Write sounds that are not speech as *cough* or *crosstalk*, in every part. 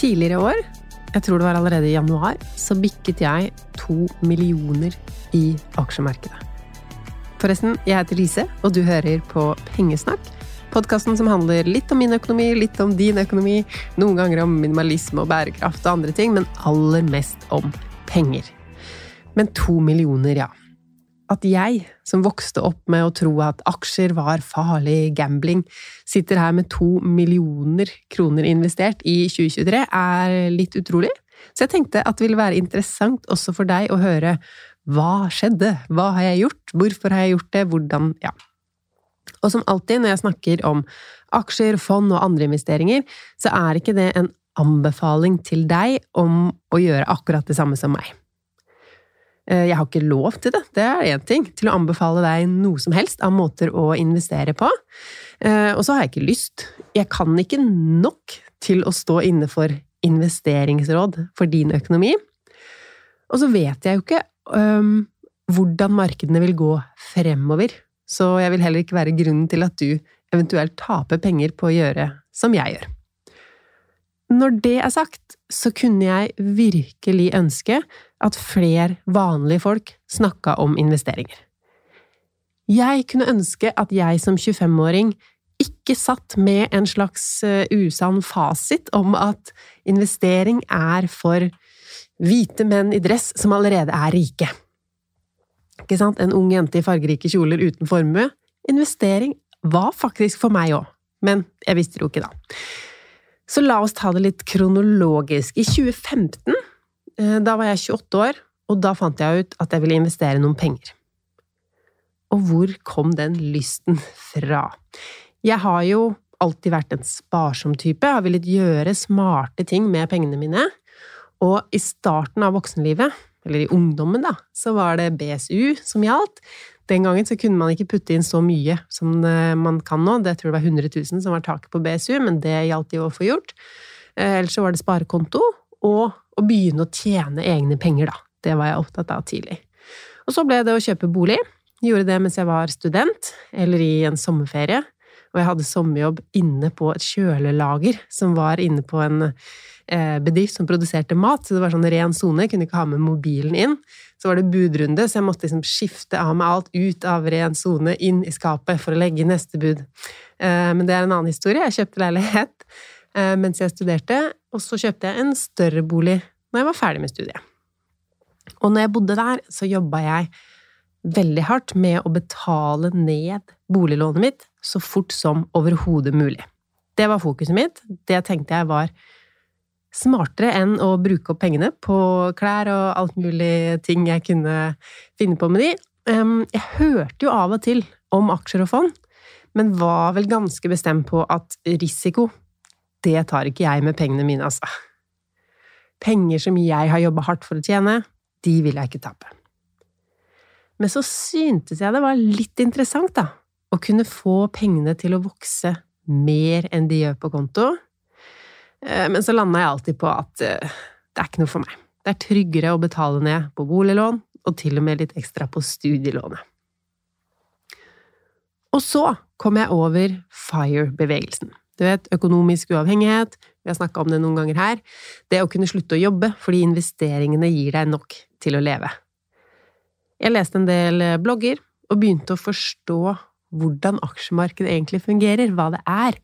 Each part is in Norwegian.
Tidligere i år, jeg tror det var allerede i januar, så bikket jeg to millioner i aksjemarkedet. Forresten, jeg heter Lise, og du hører på Pengesnakk. Podkasten som handler litt om min økonomi, litt om din økonomi, noen ganger om minimalisme og bærekraft og andre ting, men aller mest om penger. Men to millioner, ja. At jeg, som vokste opp med å tro at aksjer var farlig gambling, sitter her med to millioner kroner investert i 2023, er litt utrolig. Så jeg tenkte at det ville være interessant også for deg å høre hva skjedde, hva har jeg gjort, hvorfor har jeg gjort det, hvordan Ja. Og som alltid når jeg snakker om aksjer, fond og andre investeringer, så er ikke det en anbefaling til deg om å gjøre akkurat det samme som meg. Eh, Jeg har ikke lov til det, det er én ting, til å anbefale deg noe som helst av måter å investere på. Eh, Og så har jeg ikke lyst. Jeg kan ikke nok til å stå inne for investeringsråd for din økonomi. Og så vet jeg jo ikke um, hvordan markedene vil gå fremover, så jeg vil heller ikke være grunnen til at du eventuelt taper penger på å gjøre som jeg gjør. Når det er sagt, så kunne jeg virkelig ønske at flere vanlige folk snakka om investeringer. Jeg kunne ønske at jeg som 25-åring ikke satt med en slags eh, usann fasit om at investering er for hvite menn i dress som allerede er rike. Ikke sant? En ung jente i fargerike kjoler uten formue. Investering var faktisk for meg òg, men jeg visste det jo ikke da. Så la oss ta det litt kronologisk. I 2015, eh, da var jeg 28 år, og da fant jeg ut at jeg ville investere noen penger. Og hvor kom den lysten fra? Jeg har jo alltid vært en sparsom type, jeg har villet gjøre smarte ting med pengene mine. Og i starten av voksenlivet, eller i ungdommen, da, så var det BSU som gjaldt. Den gangen så kunne man ikke putte inn så mye som eh, man kan nå. Det tror jeg var 100 000 som var taket på BSU, men det gjaldt jo å få gjort. Eh, Ellers så var det sparekonto, og å begynne å tjene egne penger, da. Det var jeg opptatt av tidlig. Og så ble det å kjøpe bolig. Gjorde det mens jeg var student, eller i en sommerferie. Og jeg hadde sommerjobb inne på et kjølelager som var inne på en eh, bedrift som produserte mat, så det var sånn ren sone, kunne ikke ha med mobilen inn. Så var det budrunde, så jeg måtte liksom skifte av meg alt ut av ren sone, inn i skapet for å legge neste bud. Eh, men det er en annen historie. Jeg kjøpte leilighet mens jeg studerte, og så kjøpte jeg en større bolig når jeg var ferdig med studiet. Og når jeg bodde der, så jobba jeg veldig hardt med å betale ned boliglånet mitt så fort som overhodet mulig. Det var fokuset mitt. Det tenkte jeg var smartere enn å bruke opp pengene på klær og alt mulig ting jeg kunne finne på med de. Jeg hørte jo av og til om aksjer og fond, men var vel ganske bestemt på at risiko, det tar ikke jeg med pengene mine, altså. Penger som jeg har jobba hardt for å tjene, de vil jeg ikke tape. Men så syntes jeg det var litt interessant, da, å kunne få pengene til å vokse mer enn de gjør på konto. Eh, men så landa jeg alltid på at eh, det er ikke noe for meg. Det er tryggere å betale ned på boliglån, og til og med litt ekstra på studielånet. Og så kom jeg over FIRE-bevegelsen. Du vet, økonomisk uavhengighet, vi har snakka om det noen ganger her. Det å kunne slutte å jobbe fordi investeringene gir deg nok til å leve. Jeg leste en del eh, blogger og begynte å forstå hvordan aksjemarkedet egentlig fungerer, hva det er,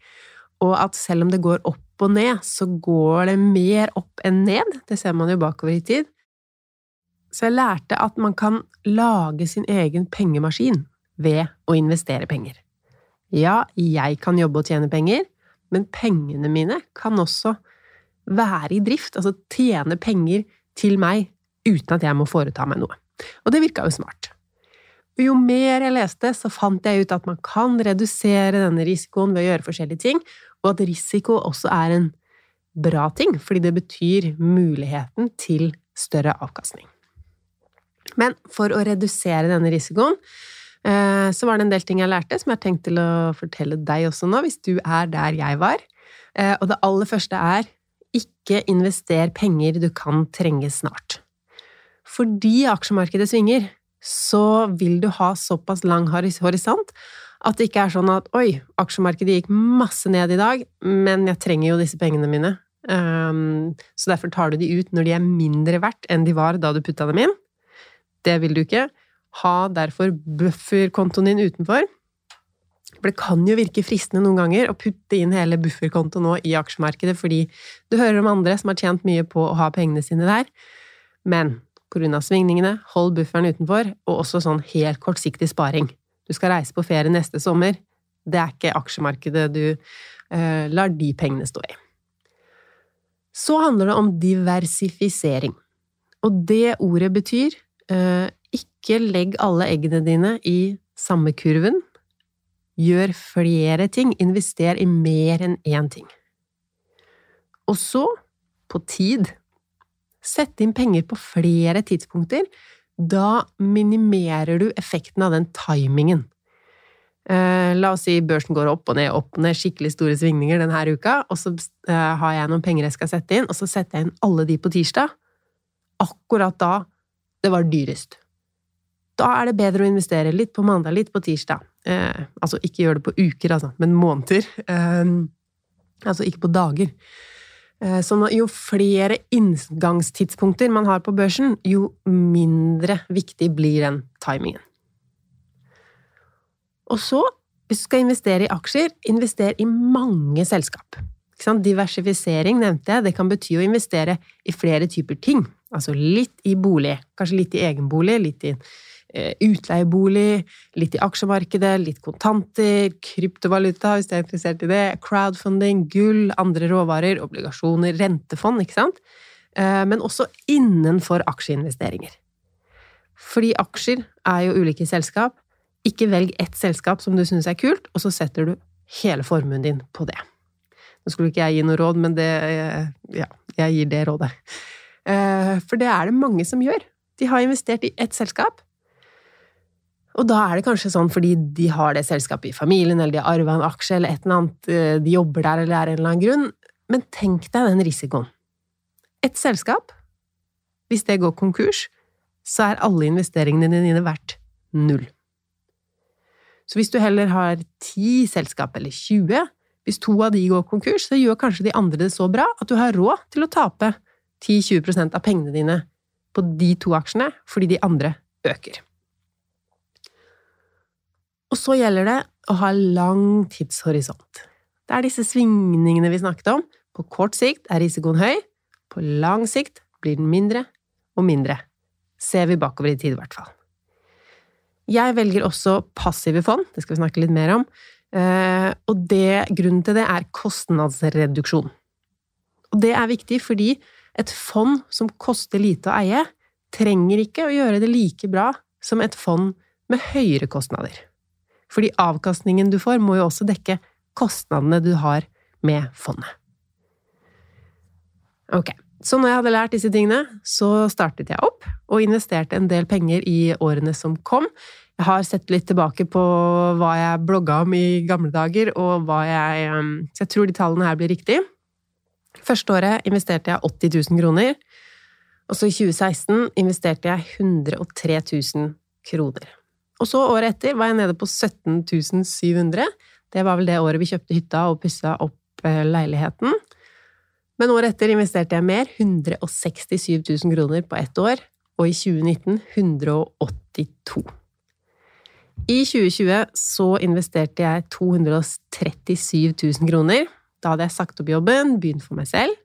og at selv om det går opp og ned, så går det mer opp enn ned. Det ser man jo bakover i tid. Så jeg lærte at man kan lage sin egen pengemaskin ved å investere penger. Ja, jeg kan jobbe og tjene penger, men pengene mine kan også være i drift, altså tjene penger til meg uten at jeg må foreta meg noe. Og det virka jo smart. Og jo mer jeg leste, så fant jeg ut at man kan redusere denne risikoen ved å gjøre forskjellige ting, og at risiko også er en bra ting, fordi det betyr muligheten til større avkastning. Men for å redusere denne risikoen, så var det en del ting jeg lærte, som jeg har tenkt til å fortelle deg også nå, hvis du er der jeg var. Eh, og det aller første er ikke invester penger du kan trenge snart. Fordi aksjemarkedet svinger, så vil du ha såpass lang horisont at det ikke er sånn at oi, aksjemarkedet gikk masse ned i dag, men jeg trenger jo disse pengene mine. Um, så derfor tar du de ut når de er mindre verdt enn de var da du putta dem inn. Det vil du ikke. Ha derfor bufferkontoen din utenfor. For det kan jo virke fristende noen ganger å putte inn hele bufferkontoen nå i aksjemarkedet fordi du hører om andre som har tjent mye på å ha pengene sine der. Men pga. svingningene, hold bufferen utenfor, og også sånn helt kortsiktig sparing. Du skal reise på ferie neste sommer. Det er ikke aksjemarkedet du eh, lar de pengene stå i. Så handler det om diversifisering. Og det ordet betyr eh, ikke legg alle eggene dine i samme kurven. Gjør flere ting. Invester i mer enn én ting. Og så, på tid, Sett inn penger på flere tidspunkter. Da minimerer du effekten av den timingen. Eh, la oss si børsen går opp og ned, opp og ned, skikkelig store svingninger denne uka, og så eh, har jeg noen penger jeg skal sette inn, og så setter jeg inn alle de på tirsdag. Akkurat da det var dyrest. Da er det bedre å investere litt på mandag, litt på tirsdag. Eh, altså ikke gjør det på uker, altså, men måneder. Eh, altså ikke på dager. Eh, så jo flere inngangstidspunkter man har på børsen, jo mindre viktig blir den timingen. Og så, hvis du skal investere i aksjer, invester i mange selskap. Diversifisering nevnte jeg, det kan bety å investere i flere typer ting. Altså litt i bolig, kanskje litt i egenbolig, litt i utleiebolig, litt i aksjemarkedet, litt kontanter, kryptovaluta hvis du er interessert i det, crowdfunding, gull, andre råvarer, obligasjoner, rentefond, ikke sant? Eh, men også innenfor aksjeinvesteringer. Fordi aksjer er jo ulike selskap. Ikke velg ett selskap som du syns er kult, og så setter du hele formuen din på det. Nå skulle ikke jeg gi noe råd, men det eh, Ja, jeg gir det rådet. For det er det mange som gjør. De har investert i ett selskap, og da er det kanskje sånn fordi de har det selskapet i familien, eller de har arva en aksje, eller et eller annet, eh, de jobber der, eller er en eller annen grunn. Men tenk deg den risikoen. Et selskap, hvis det går konkurs, så er alle investeringene dine verdt null. Så hvis du heller har ti selskap, eller 20, hvis to av de går konkurs, så gjør kanskje de andre det så bra at du har råd til å tape 10-20% av pengene dine på de to aksjene fordi de andre øker. Og så gjelder det å ha lang tidshorisont. Det er disse svingningene vi snakket om. På kort sikt er risikoen høy, på lang sikt blir den mindre og mindre. Ser vi bakover i tid, i hvert fall. Jeg velger også passive fond, det skal vi snakke litt mer om. Eh, og det, grunnen til det er kostnadsreduksjon. Og det er viktig fordi et fond som koster lite å eie, trenger ikke å gjøre det like bra som et fond med høyere kostnader. Fordi avkastningen du får, må jo også dekke kostnadene du har med fondet. Ok, så når jeg hadde lært disse tingene, så startet jeg opp og investerte en del penger i årene som kom. Jeg har sett litt tilbake på hva jeg blogga om i gamle dager, og hva jeg um, Så jeg tror de tallene her blir riktige. Første året investerte jeg 80 000 kroner. Og så i 2016 investerte jeg 103 000 kroner. Og så året etter var jeg nede på 17 700. Det var vel det året vi kjøpte hytta og pussa opp eh, leiligheten. Men året etter investerte jeg mer, 167 000 kroner på ett år, og i 2019 182 I 2020 så investerte jeg 237 000 kroner. Da hadde jeg sagt opp jobben, begynt for meg selv.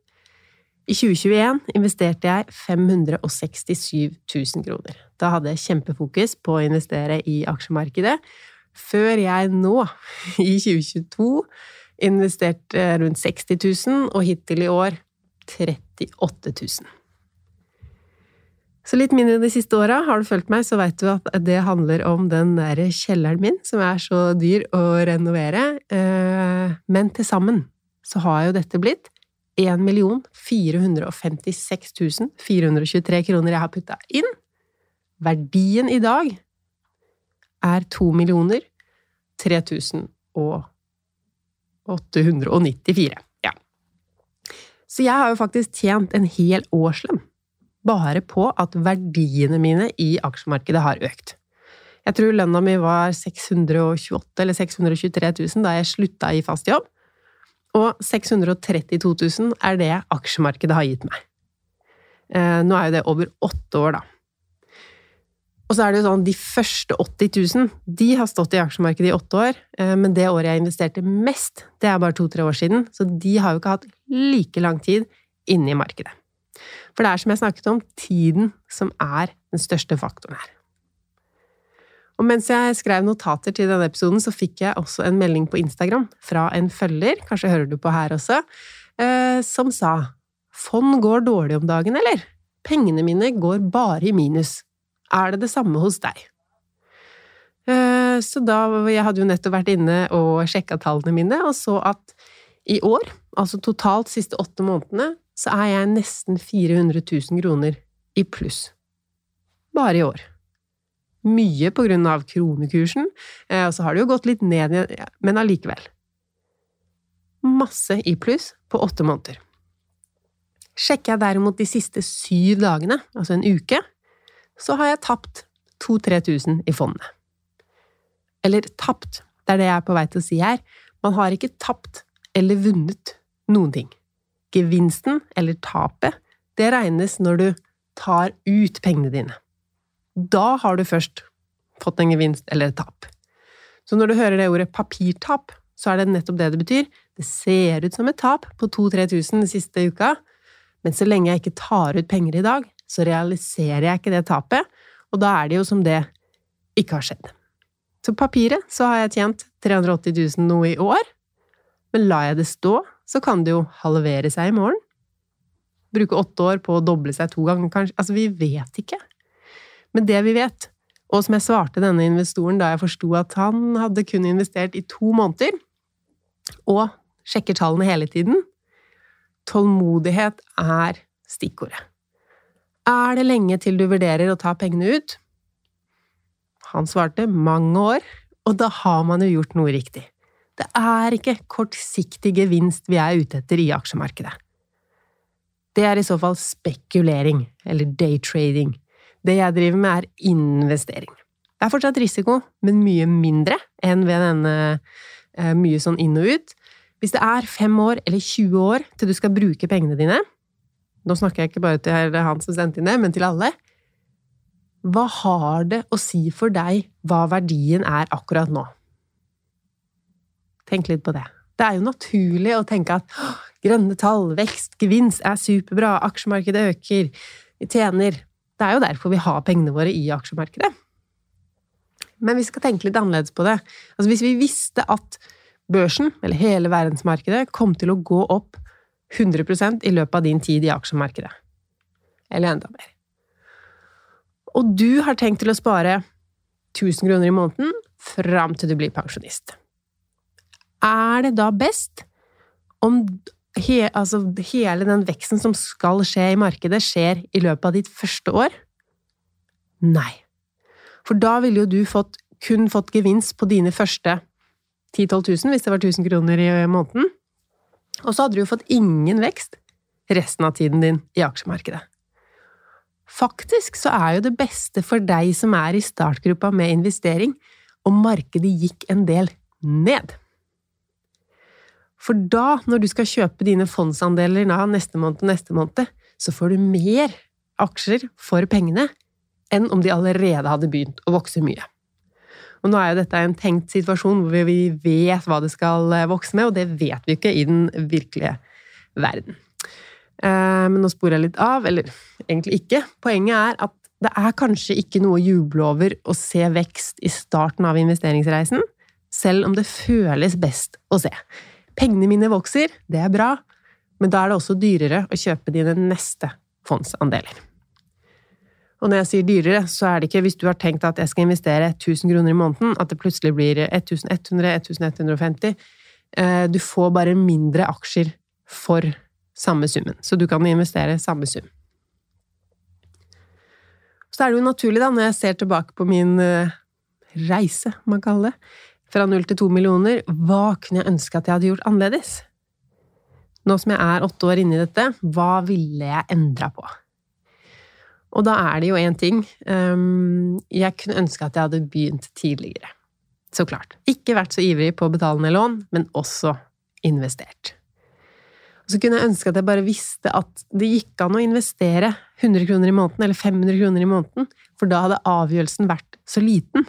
I 2021 investerte jeg 567 000 kroner. Da hadde jeg kjempefokus på å investere i aksjemarkedet, før jeg nå, *laughs* i 2022, investerte rundt 60 000, og hittil i år 38 000. Så litt mindre de siste åra. Har du fulgt meg, så veit du at det handler om den der kjelleren min, som er så dyr å renovere. Eh, men til sammen så har jo dette blitt 1 456 423 kroner jeg har putta inn. Verdien i dag er 2 millioner 3894. Ja. Så jeg har jo faktisk tjent en hel årslønn bare på at verdiene mine i aksjemarkedet har økt. Jeg tror lønna mi var 628 eller 623 000 da jeg slutta i fast jobb. Og 632 000 er det aksjemarkedet har gitt meg. Eh, nå er jo det over åtte år, da. Og så er det jo sånn, de første 80 000, de har stått i aksjemarkedet i åtte år, eh, men det året jeg investerte mest, det er bare to-tre år siden, så de har jo ikke hatt like lang tid inne i markedet. For det er som jeg snakket om, tiden som er den største faktoren her. Og mens jeg skrev notater til denne episoden, så fikk jeg også en melding på Instagram fra en følger, kanskje hører du på her også, eh, som sa Fond går dårlig om dagen, eller? Pengene mine går bare i minus. Er det det samme hos deg? Eh, så da Jeg hadde jo nettopp vært inne og sjekka tallene mine, og så at i år, altså totalt siste åtte månedene, så er jeg nesten 400 000 kroner i pluss. Bare i år mye på grunn av kronekursen, eh, og så har det jo gått litt ned, men allikevel. Masse i pluss på åtte måneder. Sjekker jeg derimot de siste syv dagene, altså en uke, så har jeg tapt 2000-3000 i fondet. Eller tapt, det er det jeg er på vei til å si her. Man har ikke tapt eller vunnet noen ting. Gevinsten, eller tapet, det regnes når du tar ut pengene dine. Da har du først fått en gevinst eller et tap. Så når du hører det ordet papirtap, så er det nettopp det det betyr. Det ser ut som et tap på 2000-3000 den siste uka, men så lenge jeg ikke tar ut penger i dag, så realiserer jeg ikke det tapet, og da er det jo som det ikke har skjedd. Så papiret så har jeg tjent 380 000 noe i år, men lar jeg det stå, så kan det jo halvere seg i morgen. Bruke åtte år på å doble seg to ganger, kanskje. Altså, vi vet ikke. Men det vi vet, og som jeg svarte denne investoren da jeg forsto at han hadde kun investert i to måneder, og sjekker tallene hele tiden Tålmodighet er stikkordet. Er det lenge til du vurderer å ta pengene ut? Han svarte mange år, og da har man jo gjort noe riktig. Det er ikke kortsiktig gevinst vi er ute etter i aksjemarkedet. Det er i så fall spekulering, eller daytrading, det jeg driver med, er investering. Det er fortsatt risiko, men mye mindre enn ved denne eh, mye sånn inn og ut. Hvis det er fem år eller 20 år til du skal bruke pengene dine Nå snakker jeg ikke bare til han som sendte inn det, men til alle. Hva har det å si for deg hva verdien er akkurat nå? Tenk litt på det. Det er jo naturlig å tenke at grønne tall, vekst, gevinst er superbra, aksjemarkedet øker, vi tjener det er jo derfor vi har pengene våre i aksjemarkedet. Men vi skal tenke litt annerledes på det. Altså Hvis vi visste at børsen, eller hele verdensmarkedet, kom til å gå opp 100% i løpet av din tid i aksjemarkedet, eller enda mer, og du har tenkt til å spare 1000 kroner i måneden fram til du blir pensjonist, er det da best om he, altså hele den veksten som skal skje i markedet, skjer i løpet av ditt første år? Nei. For da ville jo du fått, kun fått gevinst på dine første 10 000-12 000, hvis det var 1000 kroner i måneden. Og så hadde du jo fått ingen vekst resten av tiden din i aksjemarkedet. Faktisk så er jo det beste for deg som er i startgruppa med investering, om markedet gikk en del ned. For da, når du skal kjøpe dine fondsandeler da, neste måned og neste måned, så får du mer aksjer for pengene enn om de allerede hadde begynt å vokse mye. Og nå er jo dette en tenkt situasjon hvor vi vet hva det skal eh, vokse med, og det vet vi ikke i den virkelige verden. Eh, men nå sporer jeg litt av, eller egentlig ikke. Poenget er at det er kanskje ikke noe å juble over å se vekst i starten av investeringsreisen, selv om det føles best å se. Pengene mine vokser, det er bra, men da er det også dyrere å kjøpe dine neste fondsandeler. Og når jeg sier dyrere, så er det ikke hvis du har tenkt at jeg skal investere 1000 kroner i måneden, at det plutselig blir 1100, 1150. Eh, du får bare mindre aksjer for samme summen, så du kan investere samme sum. Så er det jo naturlig, da, når jeg ser tilbake på min eh, reise, man kaller det, fra null til to millioner, hva kunne jeg ønske at jeg hadde gjort annerledes? Nå som jeg er åtte år inne i dette, hva ville jeg endra på? Og da er det jo én ting ehm, Jeg kunne ønske at jeg hadde begynt tidligere. Så klart. Ikke vært så ivrig på å betale ned lån, men også investert. Og så kunne jeg ønske at jeg bare visste at det gikk an å investere 100 kroner i måneden eller 500 kroner i måneden, for da hadde avgjørelsen vært så liten.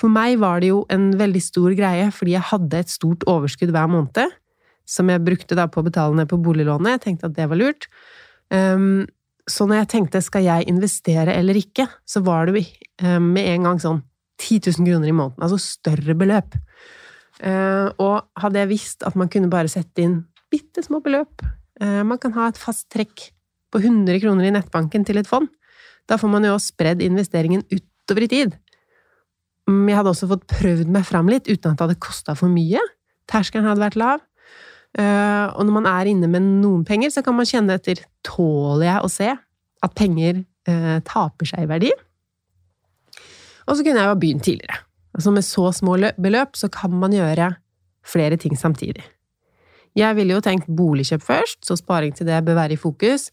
For meg var det jo en veldig stor greie, fordi jeg hadde et stort overskudd hver måned, som jeg brukte da på å betale ned på boliglånet. Jeg tenkte at det var lurt. Um, så når jeg tenkte skal jeg investere eller ikke, så var det eh, med en gang sånn 10 000 kroner i måneden, altså større beløp. Eh, og hadde jeg visst at man kunne bare sette inn bitte små beløp eh, Man kan ha et fast trekk på 100 kroner i nettbanken til et fond. Da får man jo spredd investeringen utover i tid. Mm, jeg hadde også fått prøvd meg fram litt uten at det hadde kosta for mye. Terskelen hadde vært lav. Eh, og når man er inne med noen penger, så kan man kjenne etter tåler jeg å se at penger eh, taper seg i verdi. Og så kunne jeg jo ha begynt tidligere. Altså med så små beløp så kan man gjøre flere ting samtidig. Jeg ville jo tenkt boligkjøp først, så sparing til det bør være i fokus.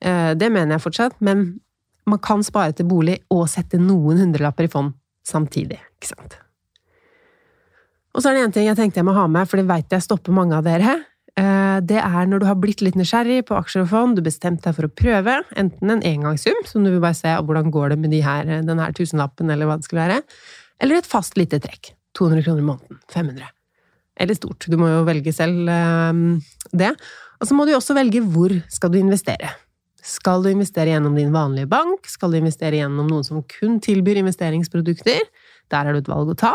Eh, det mener jeg fortsatt, men man kan spare til bolig og sette noen hundrelapper i fond samtidig, ikke sant? Og så er det en ting jeg tenkte jeg må ha med, for det veit jeg stopper mange av dere. Eh, det er når du har blitt litt nysgjerrig på aksjer og fond, du bestemte deg for å prøve, enten en engangssum, som du vil bare se hvordan går det med de her, den her tusenlappen, eller hva det skulle være, eller et fast lite trekk. 200 kroner i måneden. 500. Eller stort. Du må jo velge selv eh, det. Og så må du også velge hvor skal du investere. Skal du investere gjennom din vanlige bank? Skal du investere gjennom noen som kun tilbyr investeringsprodukter? Der er det et valg å ta.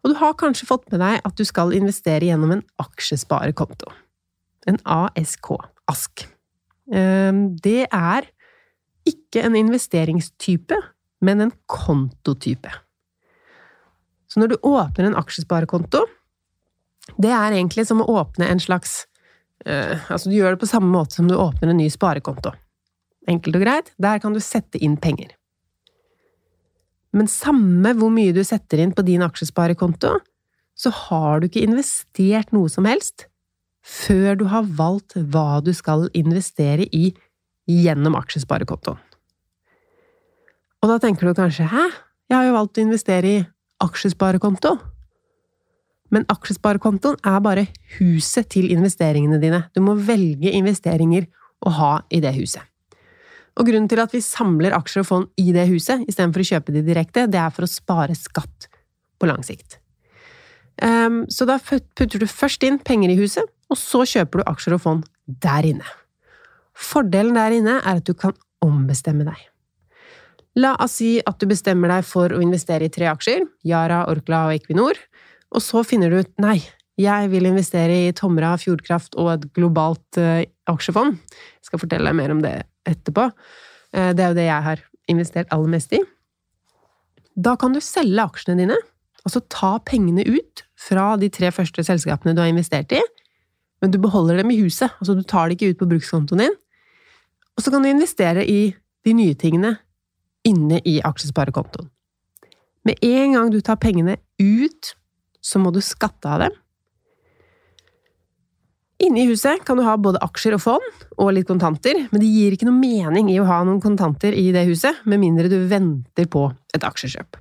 Og du har kanskje fått med deg at du skal investere gjennom en aksjesparekonto. En ASK. ASK. Ehm, det er ikke en investeringstype, men en kontotype. Så når du åpner en aksjesparekonto, det er egentlig som å åpne en slags uh, Altså, du gjør det på samme måte som du åpner en ny sparekonto. Enkelt og greit. Der kan du sette inn penger. Men samme hvor mye du setter inn på din aksjesparekonto, så har du ikke investert noe som helst før du har valgt hva du skal investere i gjennom aksjesparekontoen. Og da tenker du kanskje hæ, jeg har jo valgt å investere i aksjesparekonto. Men aksjesparekontoen er bare huset til investeringene dine. Du må velge investeringer å ha i det huset. Og grunnen til at vi samler aksjer og fond i det huset, istedenfor å kjøpe de direkte, det er for å spare skatt på lang sikt. Um, så da putter du først inn penger i huset, og så kjøper du aksjer og fond der inne. Fordelen der inne er at du kan ombestemme deg. La oss si at du bestemmer deg for å investere i tre aksjer, Yara, Orkla og Equinor, og så finner du ut nei, jeg vil investere i Tomra, Fjordkraft og et globalt uh, aksjefond. Jeg skal fortelle deg mer om det etterpå. Uh, det er jo det jeg har investert aller mest i. Da kan du selge aksjene dine, altså ta pengene ut fra de tre første selskapene du har investert i, men du beholder dem i huset, altså du tar det ikke ut på brukskontoen din. Og så kan du investere i de nye tingene inne i aksjesparekontoen. Med en gang du tar pengene ut, så må du skatte av dem. Inne i huset kan du ha både aksjer og fond, og litt kontanter, men det gir ikke noe mening i å ha noen kontanter i det huset, med mindre du venter på et aksjekjøp.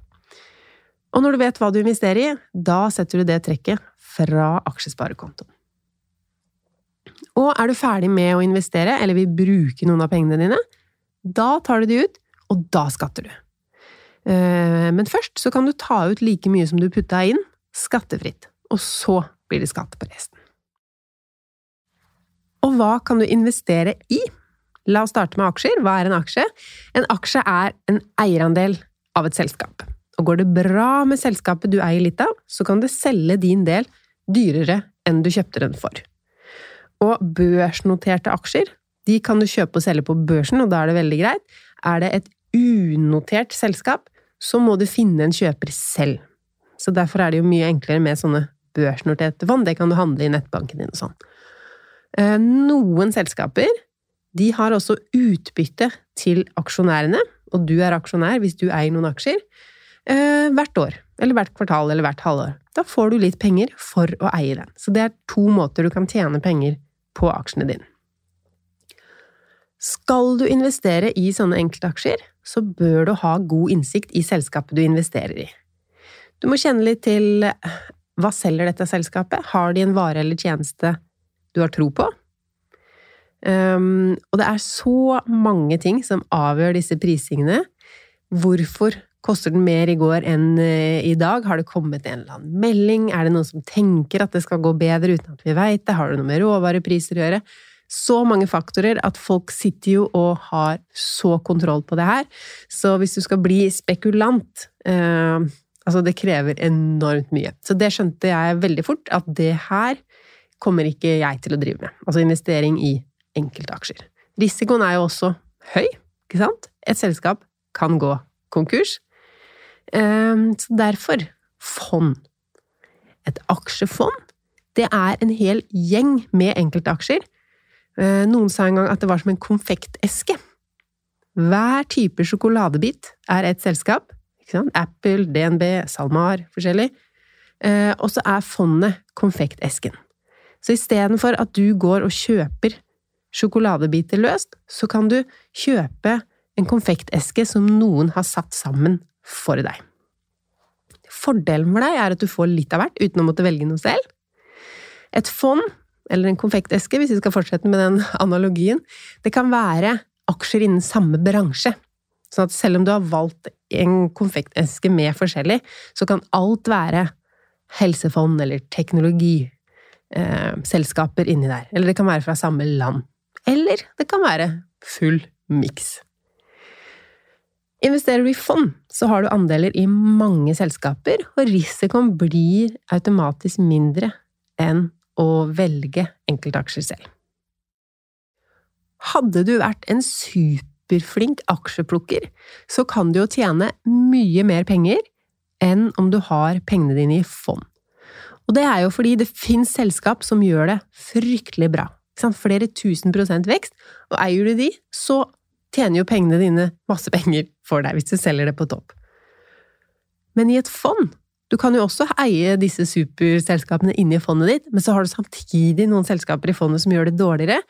Og når du vet hva du investerer i, da setter du det trekket fra aksjesparekontoen. Og er du ferdig med å investere, eller vil bruke noen av pengene dine, da tar du de ut, og da skatter du. Eh, men først så kan du ta ut like mye som du putta inn, skattefritt, og så blir det skatt på resten. Og hva kan du investere i? La oss starte med aksjer. Hva er en aksje? En aksje er en eierandel av et selskap. Og går det bra med selskapet du eier litt av, så kan du selge din del dyrere enn du kjøpte den for. Og børsnoterte aksjer de kan du kjøpe og selge på børsen, og da er det veldig greit. Er det et unotert selskap, så må du finne en kjøper selv. Så derfor er det jo mye enklere med sånne børsnoterte fond. Det kan du handle i nettbanken din og sånn. Eh, noen selskaper de har også utbytte til aksjonærene, og du er aksjonær hvis du eier noen aksjer, eh, hvert år. Eller hvert kvartal eller hvert halvår. Da får du litt penger for å eie den. Så det er to måter du kan tjene penger på aksjene dine. Skal du investere i sånne enkeltaksjer, så bør du ha god innsikt i selskapet du investerer i. Du må kjenne litt til hva selger dette selskapet, har de en vare eller tjeneste du har tro på. Um, og det er så mange ting som avgjør disse prisingene. Hvorfor koster den mer i går enn uh, i dag? Har det kommet en eller annen melding? Er det noen som tenker at det skal gå bedre uten at vi veit det? Har det noe med råvarepriser å gjøre? Så mange faktorer at folk sitter jo og har så kontroll på det her. Så hvis du skal bli spekulant eh, Altså, det krever enormt mye. Så det skjønte jeg veldig fort, at det her kommer ikke jeg til å drive med. Altså investering i enkeltaksjer. Risikoen er jo også høy, ikke sant? Et selskap kan gå konkurs. Ehm, så derfor fond. Et aksjefond, det er en hel gjeng med enkeltaksjer. Eh, noen sa en gang at det var som en konfekteske. Hver type sjokoladebit er et selskap. Apple, DNB, SalMar, forskjellig. Eh, og så er fondet konfektesken. Så istedenfor at du går og kjøper sjokoladebiter løst, så kan du kjøpe en konfekteske som noen har satt sammen for deg. Fordelen for deg er at du får litt av hvert uten å måtte velge noe selv. Et fond, eller en konfekteske, hvis vi skal fortsette med den *laughs* analogien, det kan være aksjer innen samme bransje. Sånn at selv om du har valgt en konfekteske med forskjellig, så kan alt være helsefond eller teknologi eh, selskaper inni der. Eller det kan være fra samme land. Eller det kan være full miks. Investerer du i fond, så har du andeler i mange selskaper, og risikoen blir automatisk mindre enn å velge enkeltaksjer selv. Hadde du vært en superflink aksjeplukker, så kan du jo tjene mye mer penger enn om du har pengene dine i fond. Og det er jo fordi det finnes selskap som gjør det fryktelig bra. Flere tusen prosent vekst, og eier du de, så tjener jo pengene dine masse penger for deg hvis du selger det på topp. Men i et fond Du kan jo også eie disse superselskapene inni fondet ditt, men så har du samtidig noen selskaper i fondet som gjør det dårligere,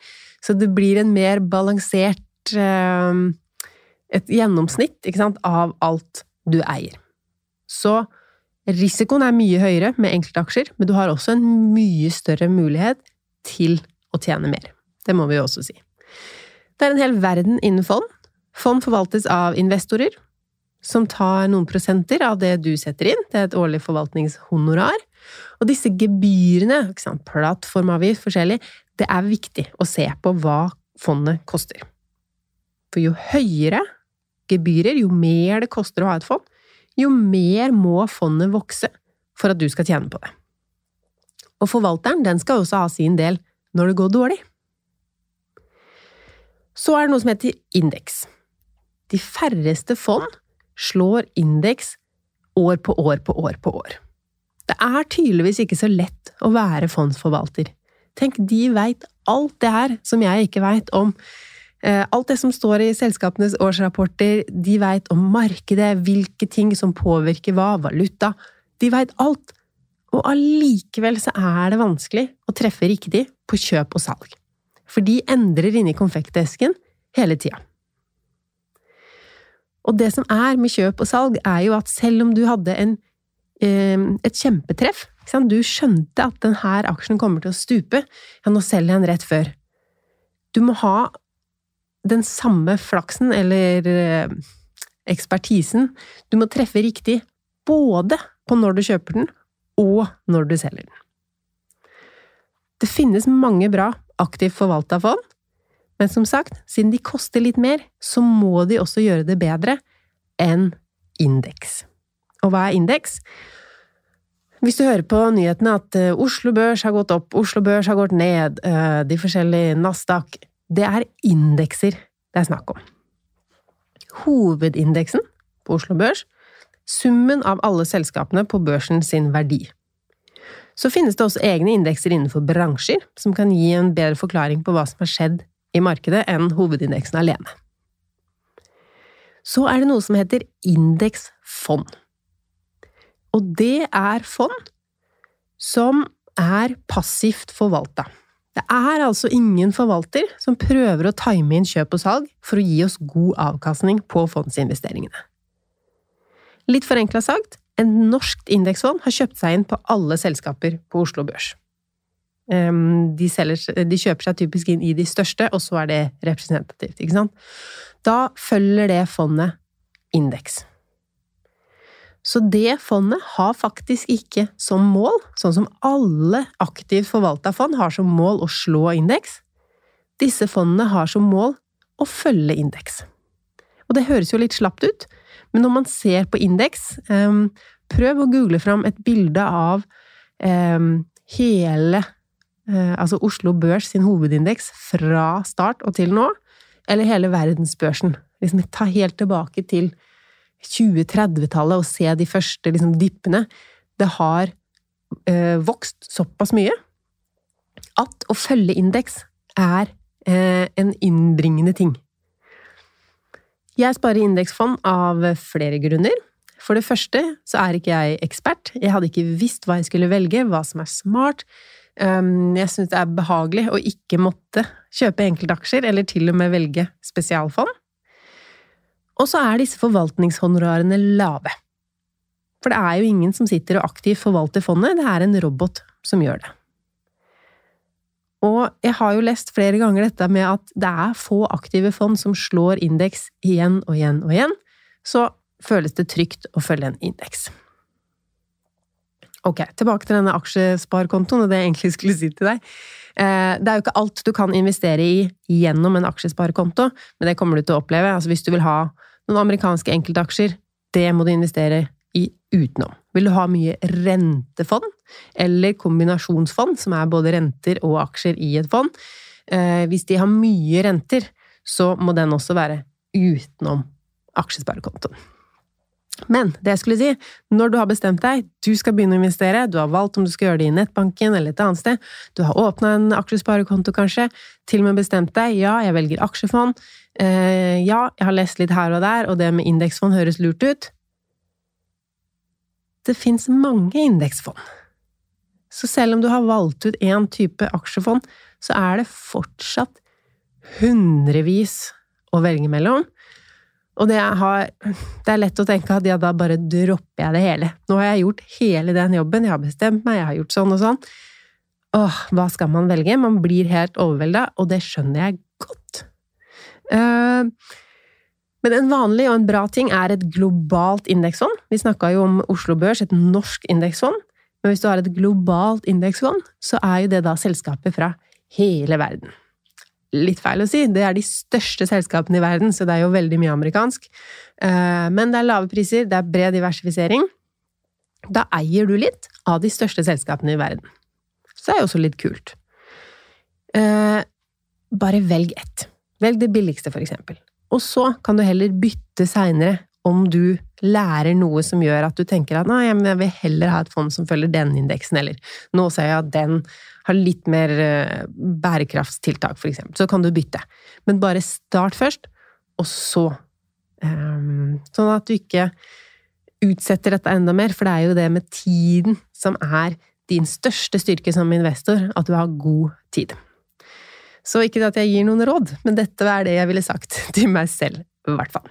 så det blir en mer balansert eh, Et gjennomsnitt sant, av alt du eier. Så Risikoen er mye høyere med enkeltaksjer, men du har også en mye større mulighet til å tjene mer. Det må vi jo også si. Det er en hel verden innen fond. Fond forvaltes av investorer, som tar noen prosenter av det du setter inn. Det er et årlig forvaltningshonorar. Og disse gebyrene, plattformavgift, forskjellig, det er viktig å se på hva fondet koster. For jo høyere gebyrer, jo mer det koster å ha et fond, jo mer må fondet vokse for at du skal tjene på det. Og forvalteren den skal også ha sin del når det går dårlig. Så er det noe som heter indeks. De færreste fond slår indeks år på år på år på år. Det er tydeligvis ikke så lett å være fondsforvalter. Tenk, de veit alt det her som jeg ikke veit om. Eh, alt det som står i selskapenes årsrapporter, de veit om markedet, hvilke ting som påvirker hva, valuta. De veit alt. Og allikevel så er det vanskelig å treffe riktig på kjøp og salg. For de endrer inni konfektesken hele tida. Og det som er med kjøp og salg, er jo at selv om du hadde en, eh, et kjempetreff Du skjønte at denne aksjen kommer til å stupe, ja, nå selger jeg den rett før. Du må ha den samme flaksen, eller eh, ekspertisen. Du må treffe riktig både på når du kjøper den, og når du selger den. Det finnes mange bra aktivt forvalta fond, men som sagt, siden de koster litt mer, så må de også gjøre det bedre enn indeks. Og hva er indeks? Hvis du hører på nyhetene at eh, Oslo Børs har gått opp, Oslo Børs har gått ned, eh, de forskjellige Nasdaq Det er indekser det er snakk om. Hovedindeksen på Oslo Børs summen av alle selskapene på børsen sin verdi. Så finnes det også egne indekser innenfor bransjer, som kan gi en bedre forklaring på hva som har skjedd i markedet enn hovedindeksen alene. Så er det noe som heter indeksfond. Og det er fond som er passivt forvalta. Det er altså ingen forvalter som prøver å time inn kjøp og salg for å gi oss god avkastning på fondsinvesteringene. Litt forenkla sagt, en norsk indeksfond har kjøpt seg inn på alle selskaper på Oslo Børs. Ehm, de, selger, de, kjøper seg typisk inn i de største, og så er det representativt? Da følger det fondet indeks. Så det fondet har faktisk ikke som mål, sånn som alle aktivt forvalta fond har som mål å slå indeks. Disse fondene har som mål å følge indeks. Og det høres jo litt slapt ut, men når man ser på indeks, um, prøv å google fram et bilde av um, hele uh, Altså Oslo Børs sin hovedindeks fra start og til nå, eller hele verdensbørsen. Liksom ta helt tilbake til 2030-tallet og se de første liksom, dippene. Det har eh, vokst såpass mye at å følge indeks er eh, en innbringende ting. Jeg sparer indeksfond av flere grunner. For det første så er ikke jeg ekspert. Jeg hadde ikke visst hva jeg skulle velge, hva som er smart. Um, jeg syns det er behagelig å ikke måtte kjøpe enkeltaksjer, eller til og med velge spesialfond. Og så er disse forvaltningshonorarene lave. For det er jo ingen som sitter og aktivt forvalter fondet, det er en robot som gjør det. Og jeg har jo lest flere ganger dette med at det er få aktive fond som slår indeks igjen og igjen og igjen, så føles det trygt å følge en indeks. Ok, tilbake til denne aksjesparekontoen og det jeg egentlig skulle si til deg. Eh, det er jo ikke alt du kan investere i gjennom en aksjesparekonto, men det kommer du til å oppleve. Altså hvis du vil ha noen amerikanske enkeltaksjer, det må du investere i utenom. Vil du ha mye rentefond, eller kombinasjonsfond, som er både renter og aksjer i et fond, eh, hvis de har mye renter, så må den også være utenom aksjesparekontoen. Men det jeg skulle si, når du har bestemt deg, du skal begynne å investere, du har valgt om du skal gjøre det i nettbanken eller et annet sted, du har åpna en aksjesparekonto kanskje, til og med bestemt deg, ja, jeg velger aksjefond, eh, ja, jeg har lest litt her og der, og det med indeksfond høres lurt ut, det fins mange indeksfond. Så selv om du har valgt ut én type aksjefond, så er det fortsatt hundrevis å velge mellom. Og det, har, det, er lett å tenke at ja, da bare dropper jeg det hele. Nå har jeg gjort hele den jobben, jeg har bestemt meg, jeg har gjort sånn og sånn. Åh, hva skal man velge? Man blir helt overvelda, og det skjønner jeg godt. Uh, men en vanlig og en bra ting er et globalt indeksfond. Vi snakka jo om Oslo Børs, et norsk indeksfond. Men hvis du har et globalt indeksfond, så er jo det da selskaper fra hele verden. Litt feil å si. Det er de største selskapene i verden, så det er jo veldig mye amerikansk. Eh, men det er lave priser, det er bred diversifisering. Da eier du litt av de største selskapene i verden. Så det er jo også litt kult. Eh, bare velg ett. Velg det billigste, for eksempel. Og så kan du heller bytte seinere om du lærer noe som gjør at du tenker at nei, jeg vil heller ha et fond som følger den indeksen, eller nå ser jeg at den har litt mer eh, bærekraftstiltak, eksempel. Så kan du bytte. Men bare start først, og så um, Sånn at du ikke utsetter dette enda mer, for det er jo det med tiden som er din største styrke som investor, at du har god tid. Så ikke at jeg gir noen råd, men dette er det jeg ville sagt *laughs* til meg selv, i hvert fall.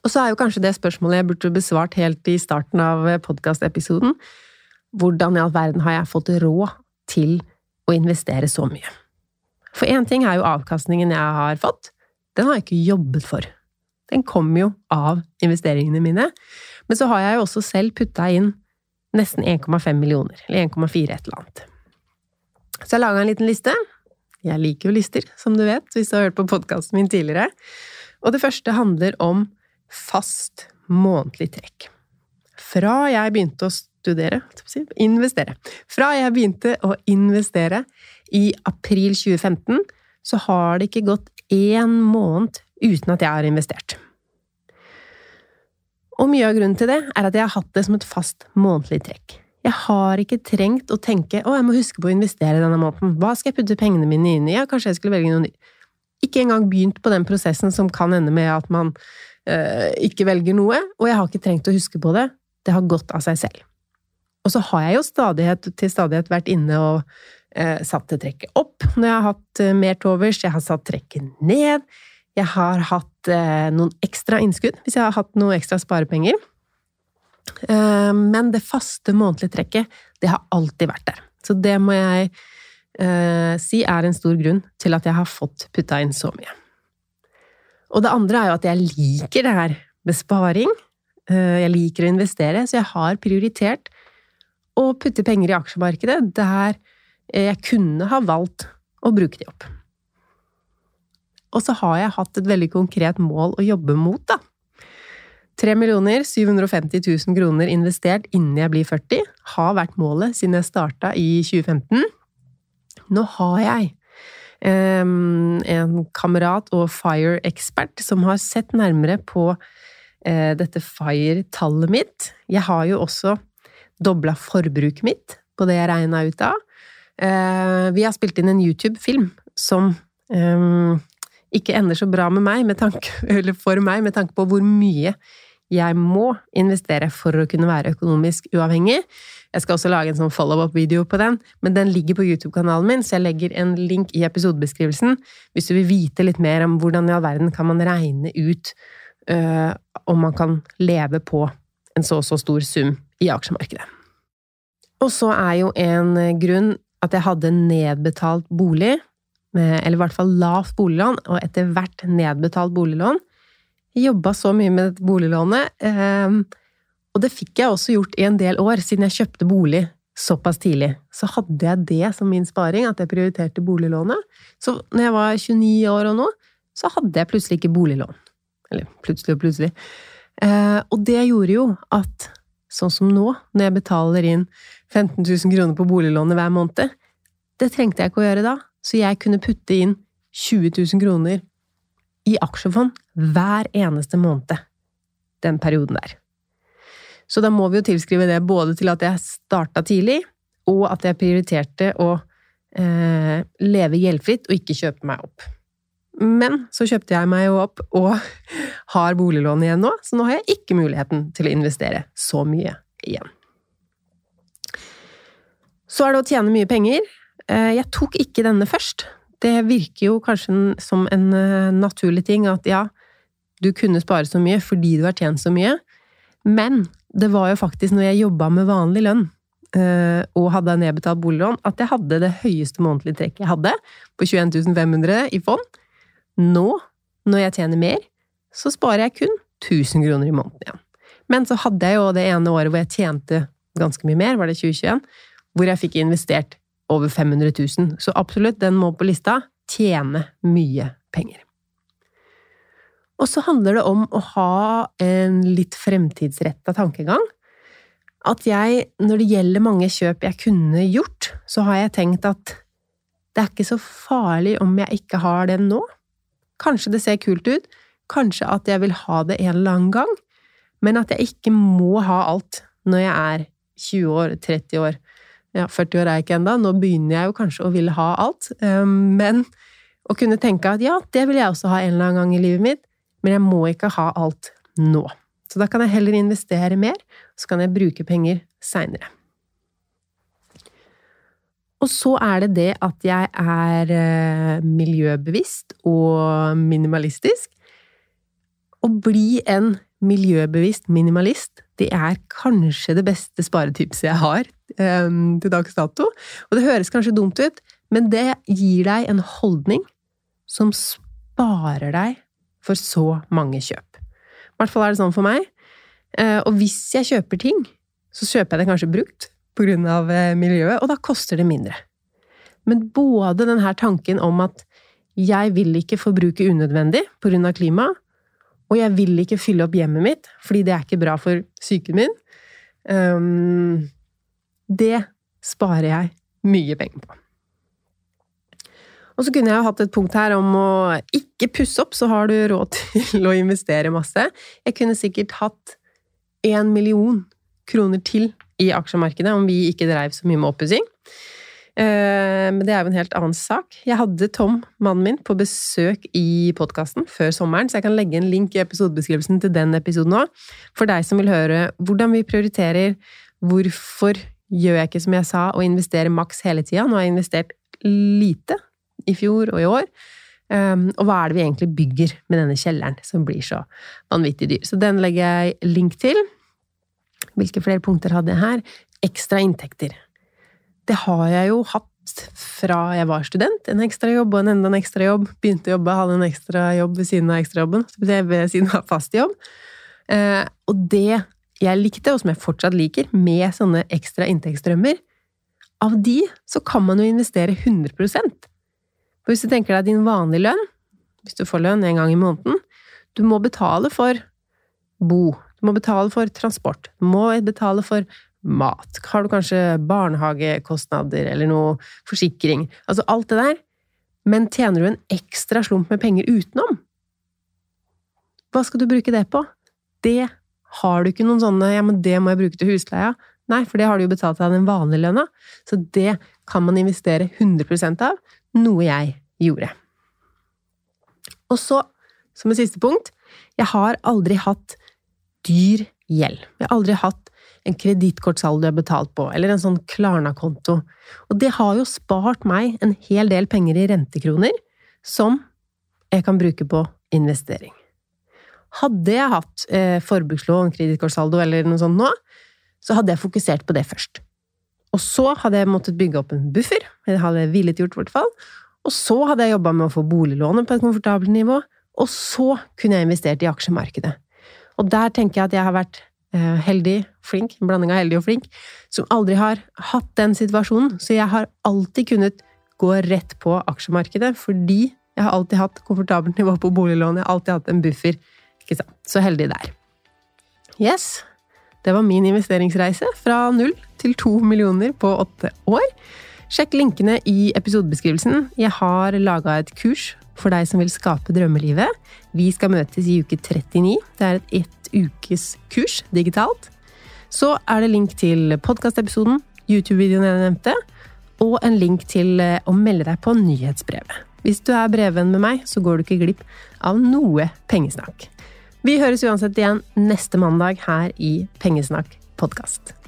Og så er jo kanskje det spørsmålet jeg burde besvart helt i starten av podkastepisoden. Hvordan i all verden har jeg fått råd til å investere så mye? For én ting er jo avkastningen jeg har fått. Den har jeg ikke jobbet for. Den kommer jo av investeringene mine. Men så har jeg jo også selv putta inn nesten 1,5 millioner, eller 1,4 et eller annet. Så jeg laga en liten liste. Jeg liker jo lister, som du vet, hvis du har hørt på podkasten min tidligere. Og det første handler om fast månedlig trekk. Fra jeg begynte å studere investere. Fra jeg begynte å investere i april 2015, så har det ikke gått én måned uten at jeg har investert. Og mye av grunnen til det er at jeg har hatt det som et fast månedlig trekk. Jeg har ikke trengt å tenke å, jeg må huske på å investere denne måneden. Hva skal jeg putte pengene mine inn i? Ja, kanskje jeg skulle velge noe nytt. Ikke engang begynt på den prosessen som kan ende med at man øh, ikke velger noe, og jeg har ikke trengt å huske på det. Det har gått av seg selv. Og så har jeg jo stadighet til stadighet vært inne og eh, satt trekket opp når jeg har hatt eh, mer til overs, jeg har satt trekket ned, jeg har hatt eh, noen ekstra innskudd hvis jeg har hatt noe ekstra sparepenger. Eh, men det faste månedlige trekket, det har alltid vært der. Så det må jeg eh, si er en stor grunn til at jeg har fått putta inn så mye. Og det andre er jo at jeg liker det her med sparing. Eh, jeg liker å investere, så jeg har prioritert å putte penger i aksjemarkedet der jeg kunne ha valgt å bruke de opp. Og så har jeg hatt et veldig konkret mål å jobbe mot, da. 3 750 000 kroner investert innen jeg blir 40 har vært målet siden jeg starta i 2015. Nå har jeg en kamerat og FIRE-ekspert som har sett nærmere på eh, dette FIRE-tallet mitt. Jeg har jo også dobla forbruket mitt på det jeg regna ut av. Eh, vi har spilt inn en YouTube-film som ikke ender så bra med meg, med tanke, *laughs* eller for meg, med tanke på hvor mye jeg må investere for å kunne være økonomisk uavhengig. Jeg skal også lage en sånn follow-up-video på den, men den ligger på YouTube-kanalen min, så jeg legger en link i episodebeskrivelsen hvis du vil vite litt mer om hvordan i all verden kan man regne ut øh, om man kan leve på en så og så stor sum i aksjemarkedet. Og så er jo en grunn at jeg hadde nedbetalt bolig, eller i hvert fall lavt boliglån, og etter hvert nedbetalt boliglån. Jobba så mye med dette boliglånet. Øh, og det fikk jeg også gjort i en del år, siden jeg kjøpte bolig såpass tidlig. Så hadde jeg det som min sparing, at jeg prioriterte boliglånet. Så når jeg var 29 år og nå, så hadde jeg plutselig ikke boliglån. Eller plutselig og plutselig. Eh, og det gjorde jo at sånn som nå, når jeg betaler inn 15 000 kroner på boliglånet hver måned, det trengte jeg ikke å gjøre da. Så jeg kunne putte inn 20 000 kroner i aksjefond hver eneste måned den perioden der. Så da må vi jo tilskrive det både til at jeg starta tidlig, og at jeg prioriterte å eh, leve gjeldfritt og ikke kjøpe meg opp. Men så kjøpte jeg meg jo opp og *laughs* har boliglån igjen nå, så nå har jeg ikke muligheten til å investere så mye igjen. Så er det å tjene mye penger. Eh, jeg tok ikke denne først. Det virker jo kanskje som en eh, naturlig ting at ja, du kunne spare så mye fordi du har tjent så mye, men det var jo faktisk når jeg jobba med vanlig lønn eh, og hadde nedbetalt boliglån, at jeg hadde det høyeste månedlige trekket jeg hadde, på 21 500 i fond. Nå, når jeg tjener mer, så sparer jeg kun 1000 kroner i måneden igjen. Men så hadde jeg jo det ene året hvor jeg tjente ganske mye mer, var det 2021, hvor jeg fikk investert over 500 000. Så absolutt, den må på lista. tjene mye penger. Og så handler det om å ha en litt fremtidsretta tankegang. At jeg, når det gjelder mange kjøp jeg kunne gjort, så har jeg tenkt at det er ikke så farlig om jeg ikke har det nå. Kanskje det ser kult ut, kanskje at jeg vil ha det en eller annen gang, men at jeg ikke må ha alt når jeg er 20 år, 30 år. Ja, 40 år er jeg ikke ennå, nå begynner jeg jo kanskje å ville ha alt, ehm, men å kunne tenke at ja, det vil jeg også ha en eller annen gang i livet mitt, men jeg må ikke ha alt nå. Så da kan jeg heller investere mer, så kan jeg bruke penger seinere. Og så er det det at jeg er eh, miljøbevisst og minimalistisk. Å bli en miljøbevisst minimalist, det er kanskje det beste sparetipset jeg har um, til dags dato. Og det høres kanskje dumt ut, men det gir deg en holdning som sparer deg for så mange kjøp. I hvert fall er det sånn for meg. Uh, og hvis jeg kjøper ting, så kjøper jeg det kanskje brukt av uh, miljøet, og da koster det mindre. Men både denne tanken om at jeg vil ikke forbruke unødvendig av klimaet, og jeg vil ikke fylle opp hjemmet mitt, fordi det er ikke bra for psyken min. Um, det sparer jeg mye penger på. Og så kunne jeg jo hatt et punkt her om å ikke pusse opp, så har du råd *laughs* til å investere masse. Jeg kunne sikkert hatt én million kroner til i aksjemarkedet om vi ikke dreiv så mye med oppussing. Eh, men det er jo en helt annen sak. Jeg hadde Tom, mannen min, på besøk i podkasten før sommeren, så jeg kan legge en link i episodebeskrivelsen til den episoden òg, for deg som vil høre hvordan vi prioriterer, hvorfor gjør jeg ikke som jeg sa, å investere maks hele tida. Nå har jeg investert lite i fjor og i år. Um, og hva er det vi egentlig bygger med denne kjelleren, som blir så vanvittig dyr? Så den legger jeg link til. Hvilke flere punkter hadde jeg her? Ekstra inntekter det har jeg jo hatt fra jeg var student. En ekstrajobb og en enda en ekstrajobb. Begynte å jobbe, hadde en ekstrajobb ved siden av ekstrajobben. Ved siden av fast jobb. Eh, og det jeg likte, og som jeg fortsatt liker, med sånne ekstra inntektsstrømmer, av de så kan man jo investere 100% For hvis du tenker deg din vanlige lønn, hvis du får lønn en gang i måneden, du må betale for bo, du må betale for transport, du må betale for mat? Har du kanskje barnehagekostnader eller noe forsikring? Altså alt det der. Men tjener du en ekstra slump med penger utenom? Hva skal du bruke det på? Det har du ikke noen sånne 'ja, men det må jeg bruke til husleia'. Nei, for det har du jo betalt av den vanlige lønna. Så det kan man investere 100% av, noe jeg gjorde. Og så, som et siste punkt, jeg har aldri hatt dyr gjeld. Jeg har aldri hatt en kredittkortsaldo jeg har betalt på, eller en sånn Klarna-konto. Og det har jo spart meg en hel del penger i rentekroner, som jeg kan bruke på investering. Hadde jeg hatt eh, forbrukslån, kredittkortsaldo eller noe sånt nå, så hadde jeg fokusert på det først. Og så hadde jeg måttet bygge opp en buffer, det hadde jeg villet gjort i hvert fall. Og så hadde jeg jobba med å få boliglånet på et komfortabelt nivå, og så kunne jeg investert i aksjemarkedet. Og der tenker jeg at jeg har vært Eh, heldig, flink, en blanding av heldig og flink, som aldri har hatt den situasjonen. Så jeg har alltid kunnet gå rett på aksjemarkedet, fordi jeg har alltid hatt komfortabelt nivå på boliglån, jeg har alltid hatt en buffer. Ikke sant? Så heldig der. Yes, det var min investeringsreise fra null til to millioner på åtte år. Sjekk linkene i episodebeskrivelsen. Jeg har laga et kurs for deg som vil skape drømmelivet. Vi skal møtes i uke 39. Det er et ett ukes kurs digitalt. Så er det link til podkastepisoden, YouTube-videoen jeg nevnte, og en link til eh, å melde deg på nyhetsbrevet. Hvis du er brevvenn med meg, så går du ikke glipp av noe pengesnakk. Vi høres uansett igjen neste mandag her i Pengesnakk podkast.